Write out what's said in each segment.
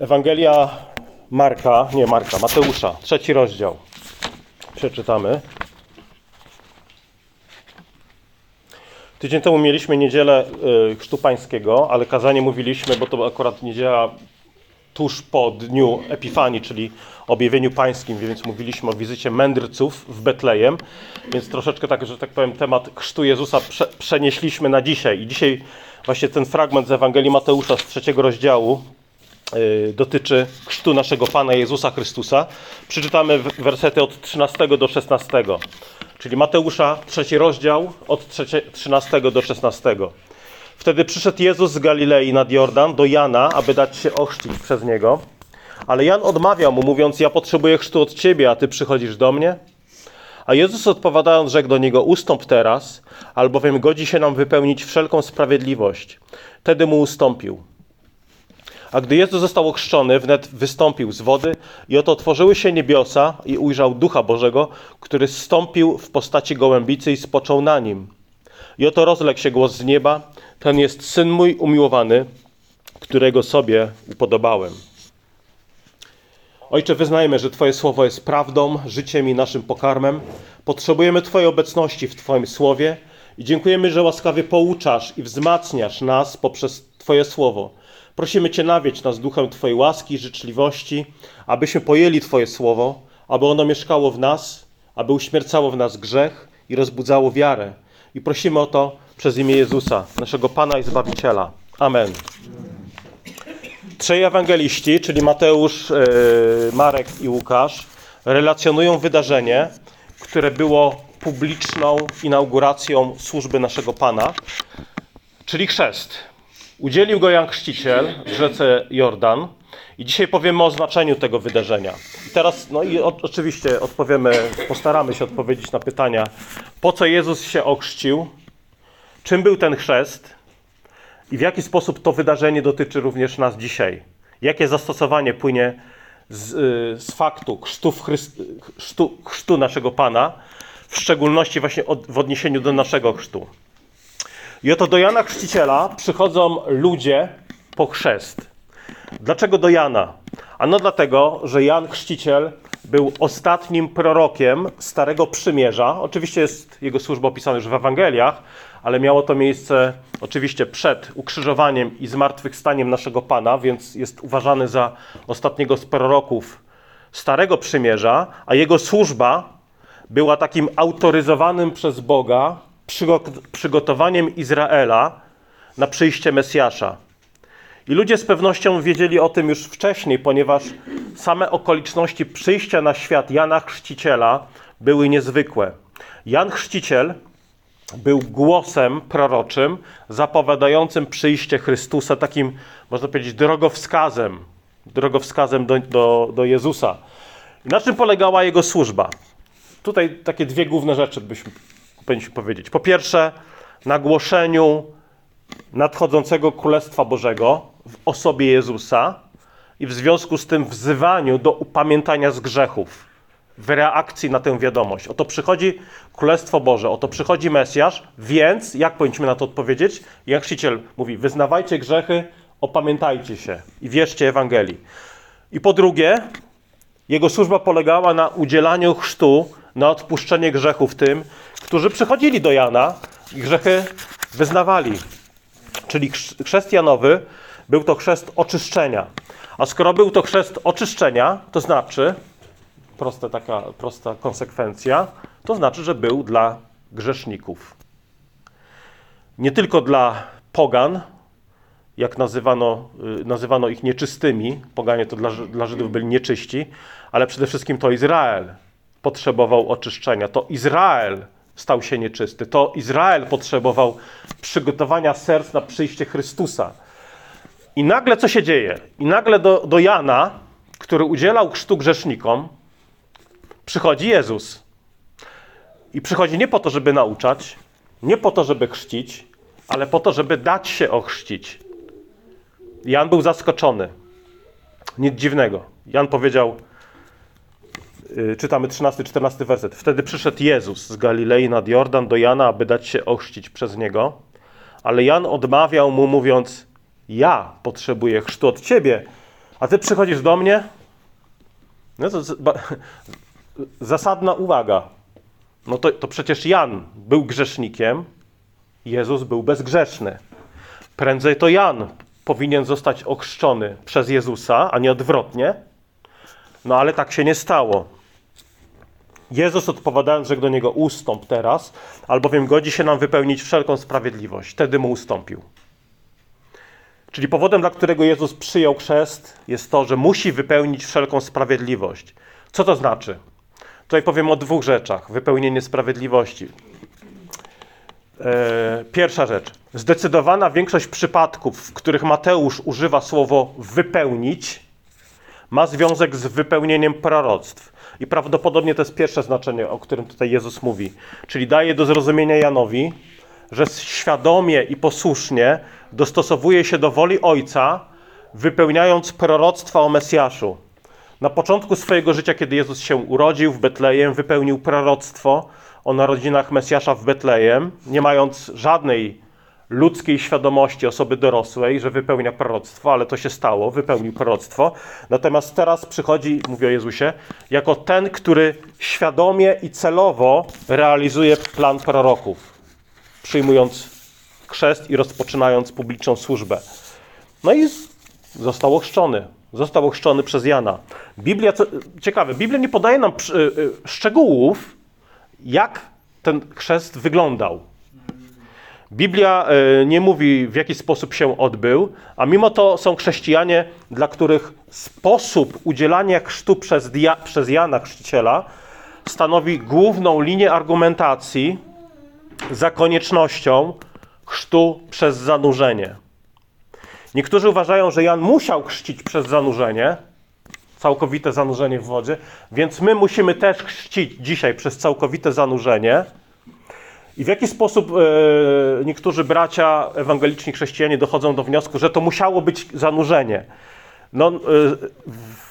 Ewangelia Marka, nie Marka, Mateusza, trzeci rozdział. Przeczytamy. Tydzień temu mieliśmy niedzielę y, Chrztu Pańskiego, ale kazanie mówiliśmy, bo to akurat niedziela tuż po dniu Epifanii, czyli objawieniu pańskim, więc mówiliśmy o wizycie mędrców w Betlejem, więc troszeczkę tak, że tak powiem, temat chrztu Jezusa prze, przenieśliśmy na dzisiaj. I dzisiaj właśnie ten fragment z Ewangelii Mateusza z trzeciego rozdziału dotyczy chrztu naszego Pana Jezusa Chrystusa. Przeczytamy wersety od 13 do 16, czyli Mateusza, trzeci rozdział, od trzecie, 13 do 16. Wtedy przyszedł Jezus z Galilei nad Jordan do Jana, aby dać się ochrzcić przez niego. Ale Jan odmawiał mu, mówiąc: Ja potrzebuję chrztu od ciebie, a ty przychodzisz do mnie? A Jezus odpowiadając, rzekł do niego: Ustąp teraz, albowiem godzi się nam wypełnić wszelką sprawiedliwość. Wtedy mu ustąpił. A gdy Jezus został ochrzczony, wnet wystąpił z wody i oto otworzyły się niebiosa i ujrzał Ducha Bożego, który zstąpił w postaci gołębicy i spoczął na nim. I oto rozległ się głos z nieba: Ten jest syn mój umiłowany, którego sobie upodobałem. Ojcze, wyznajmy, że Twoje słowo jest prawdą, życiem i naszym pokarmem. Potrzebujemy Twojej obecności w Twoim słowie i dziękujemy, że łaskawie pouczasz i wzmacniasz nas poprzez Twoje słowo. Prosimy Cię, nawiedź nas duchem Twojej łaski i życzliwości, abyśmy pojęli Twoje słowo, aby ono mieszkało w nas, aby uśmiercało w nas grzech i rozbudzało wiarę. I prosimy o to przez imię Jezusa, naszego Pana i Zbawiciela. Amen. Trzej ewangeliści, czyli Mateusz, e, Marek i Łukasz, relacjonują wydarzenie, które było publiczną inauguracją służby naszego Pana, czyli chrzest. Udzielił go Jan Chrzciciel w rzece Jordan i dzisiaj powiemy o znaczeniu tego wydarzenia. I teraz, no i o, oczywiście odpowiemy, postaramy się odpowiedzieć na pytania, po co Jezus się ochrzcił, czym był ten chrzest, i w jaki sposób to wydarzenie dotyczy również nas dzisiaj? Jakie zastosowanie płynie z, y, z faktu chrztu, chrztu, chrztu naszego Pana, w szczególności właśnie od, w odniesieniu do naszego chrztu? I oto do Jana Chrzciciela przychodzą ludzie po chrzest. Dlaczego do Jana? Ano dlatego, że Jan Chrzciciel był ostatnim prorokiem Starego Przymierza. Oczywiście jest jego służba opisana już w Ewangeliach, ale miało to miejsce oczywiście przed ukrzyżowaniem i zmartwychwstaniem naszego Pana, więc jest uważany za ostatniego z proroków Starego Przymierza, a jego służba była takim autoryzowanym przez Boga przygotowaniem Izraela na przyjście Mesjasza. I ludzie z pewnością wiedzieli o tym już wcześniej, ponieważ same okoliczności przyjścia na świat Jana Chrzciciela były niezwykłe. Jan Chrzciciel był głosem proroczym zapowiadającym przyjście Chrystusa, takim, można powiedzieć, drogowskazem, drogowskazem do, do, do Jezusa. Na czym polegała jego służba? Tutaj takie dwie główne rzeczy byśmy powinniśmy powiedzieć. Po pierwsze, na głoszeniu nadchodzącego Królestwa Bożego w osobie Jezusa i w związku z tym wzywaniu do upamiętania z grzechów w reakcji na tę wiadomość. Oto przychodzi Królestwo Boże, oto przychodzi Mesjasz, więc jak powinniśmy na to odpowiedzieć? Jak chrzciciel mówi, wyznawajcie grzechy, opamiętajcie się i wierzcie Ewangelii. I po drugie, jego służba polegała na udzielaniu chrztu, na odpuszczenie grzechów tym, którzy przychodzili do Jana i grzechy wyznawali. Czyli chrz- chrzest Janowy był to chrzest oczyszczenia. A skoro był to chrzest oczyszczenia, to znaczy, prosta taka prosta konsekwencja, to znaczy, że był dla grzeszników. Nie tylko dla pogan, jak nazywano, y, nazywano ich nieczystymi, poganie to dla, dla Żydów byli nieczyści, ale przede wszystkim to Izrael potrzebował oczyszczenia. To Izrael stał się nieczysty. To Izrael potrzebował przygotowania serc na przyjście Chrystusa. I nagle co się dzieje? I nagle do, do Jana, który udzielał chrztu grzesznikom, przychodzi Jezus. I przychodzi nie po to, żeby nauczać, nie po to, żeby chrzcić, ale po to, żeby dać się ochrzcić. Jan był zaskoczony. Nic dziwnego. Jan powiedział, czytamy 13-14 werset. Wtedy przyszedł Jezus z Galilei nad Jordan do Jana, aby dać się ochrzcić przez niego. Ale Jan odmawiał mu, mówiąc: Ja potrzebuję chrztu od ciebie, A ty przychodzisz do mnie? No to zasadna uwaga. No to, to przecież Jan był grzesznikiem, Jezus był bezgrzeszny. Prędzej to Jan powinien zostać ochrzczony przez Jezusa, a nie odwrotnie. No ale tak się nie stało. Jezus odpowiadając, że do niego ustąp teraz, albowiem godzi się nam wypełnić wszelką sprawiedliwość. Wtedy mu ustąpił. Czyli powodem, dla którego Jezus przyjął chrzest, jest to, że musi wypełnić wszelką sprawiedliwość. Co to znaczy? Tutaj powiem o dwóch rzeczach. Wypełnienie sprawiedliwości. E, Pierwsza rzecz. Zdecydowana większość przypadków, w których Mateusz używa słowo wypełnić, ma związek z wypełnieniem proroctw. I prawdopodobnie to jest pierwsze znaczenie, o którym tutaj Jezus mówi. Czyli daje do zrozumienia Janowi, że świadomie i posłusznie dostosowuje się do woli Ojca, wypełniając proroctwa o Mesjaszu. Na początku swojego życia, kiedy Jezus się urodził w Betlejem, wypełnił proroctwo o narodzinach Mesjasza w Betlejem, nie mając żadnej ludzkiej świadomości osoby dorosłej, że wypełnia proroctwo, ale to się stało, wypełnił proroctwo. Natomiast teraz przychodzi, mówię o Jezusie, jako ten, który świadomie i celowo realizuje plan proroków, przyjmując chrzest i rozpoczynając publiczną służbę. No i został ochrzczony. Został ochrzczony przez Jana. Biblia, co, ciekawe, Biblia nie podaje nam y, y, szczegółów, jak ten chrzest wyglądał. Biblia y, nie mówi, w jaki sposób się odbył, a mimo to są chrześcijanie, dla których sposób udzielania chrztu przez, dia, przez Jana Chrzciciela stanowi główną linię argumentacji za koniecznością chrztu przez zanurzenie. Niektórzy uważają, że Jan musiał chrzcić przez zanurzenie, całkowite zanurzenie w wodzie, więc my musimy też chrzcić dzisiaj przez całkowite zanurzenie. I w jaki sposób e, niektórzy bracia ewangeliczni chrześcijanie dochodzą do wniosku, że to musiało być zanurzenie? No, e,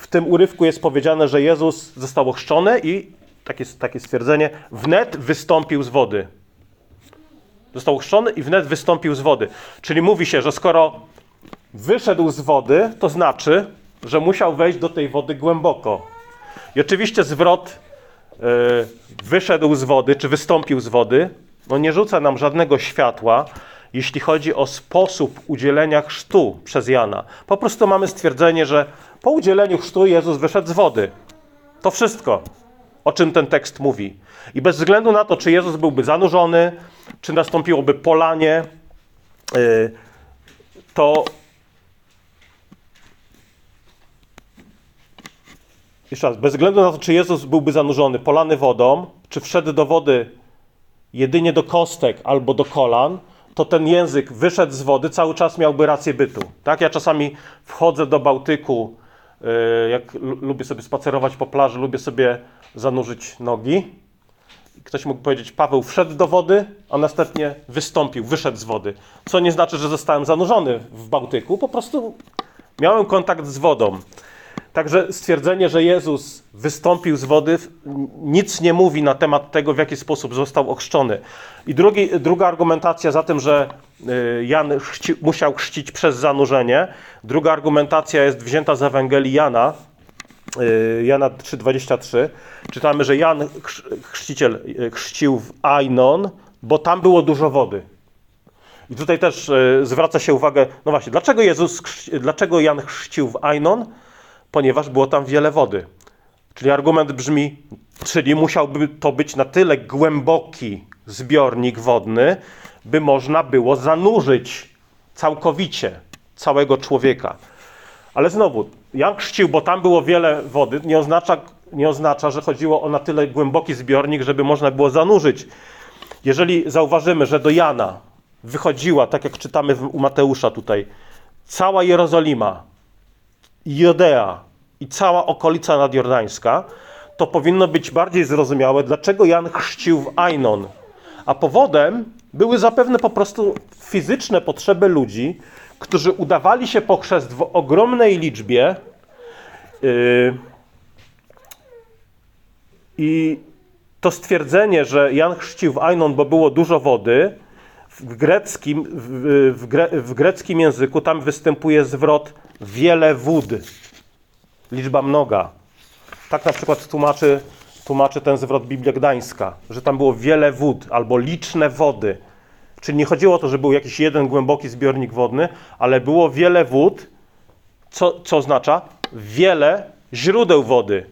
w tym urywku jest powiedziane, że Jezus został ochrzczony i takie, takie stwierdzenie, wnet wystąpił z wody. Został ochrzczony i wnet wystąpił z wody. Czyli mówi się, że skoro wyszedł z wody, to znaczy, że musiał wejść do tej wody głęboko. I oczywiście zwrot e, wyszedł z wody, czy wystąpił z wody, no nie rzuca nam żadnego światła, jeśli chodzi o sposób udzielenia chrztu przez Jana. Po prostu mamy stwierdzenie, że po udzieleniu chrztu Jezus wyszedł z wody. To wszystko, o czym ten tekst mówi. I bez względu na to, czy Jezus byłby zanurzony, czy nastąpiłoby polanie, y, to jeszcze raz, bez względu na to, czy Jezus byłby zanurzony, polany wodą, czy wszedł do wody jedynie do kostek albo do kolan, to ten język wyszedł z wody, cały czas miałby rację bytu. Tak? Ja czasami wchodzę do Bałtyku, y, jak lu- lubię sobie spacerować po plaży, lubię sobie zanurzyć nogi. Ktoś mógł powiedzieć, Paweł wszedł do wody, a następnie wystąpił, wyszedł z wody. Co nie znaczy, że zostałem zanurzony w Bałtyku, po prostu miałem kontakt z wodą. Także stwierdzenie, że Jezus wystąpił z wody, nic nie mówi na temat tego, w jaki sposób został ochrzczony. I drugi, druga argumentacja za tym, że y, Jan chrzci, musiał chrzcić przez zanurzenie, druga argumentacja jest wzięta z Ewangelii Jana, y, Jana 3,23. Czytamy, że Jan chrz- chrzciciel y, chrzcił w Ainon, bo tam było dużo wody. I tutaj też zwraca się uwagę, no właśnie, dlaczego Jezus, dlaczego Jan chrzcił w Ainon? Ponieważ było tam wiele wody. Czyli argument brzmi, czyli musiałby to być na tyle głęboki zbiornik wodny, by można było zanurzyć całkowicie całego człowieka. Ale znowu, Jan chrzcił, bo tam było wiele wody, nie oznacza, nie oznacza, że chodziło o na tyle głęboki zbiornik, żeby można było zanurzyć. Jeżeli zauważymy, że do Jana wychodziła, tak jak czytamy u Mateusza tutaj, cała Jerozolima, Judea i cała okolica nadjordańska, to powinno być bardziej zrozumiałe, dlaczego Jan chrzcił w Ainon. A powodem były zapewne po prostu fizyczne potrzeby ludzi, którzy udawali się po chrzest w ogromnej liczbie yy, i to stwierdzenie, że Jan chrzcił w Ainon, bo było dużo wody, w greckim, w, w, gre, w greckim języku tam występuje zwrot wiele wód. liczba mnoga. Tak na przykład tłumaczy, tłumaczy ten zwrot Biblia Gdańska, że tam było wiele wód albo liczne wody. Czyli nie chodziło o to, że był jakiś jeden głęboki zbiornik wodny, ale było wiele wód, co, co oznacza wiele źródeł wody.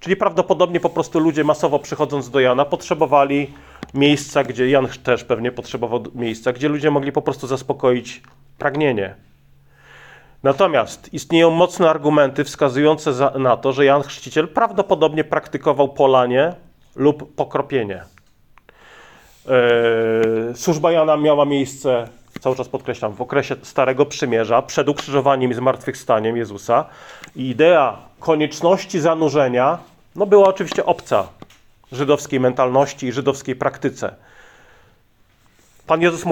Czyli prawdopodobnie po prostu ludzie masowo przychodząc do Jana potrzebowali miejsca, gdzie Jan też pewnie potrzebował miejsca, gdzie ludzie mogli po prostu zaspokoić pragnienie. Natomiast istnieją mocne argumenty wskazujące za, na to, że Jan Chrzciciel prawdopodobnie praktykował polanie lub pokropienie. Eee, służba Jana miała miejsce, cały czas podkreślam, w okresie Starego Przymierza, przed ukrzyżowaniem i zmartwychwstaniem Jezusa. I idea konieczności zanurzenia no, była oczywiście obca żydowskiej mentalności i żydowskiej praktyce. Pan Jezus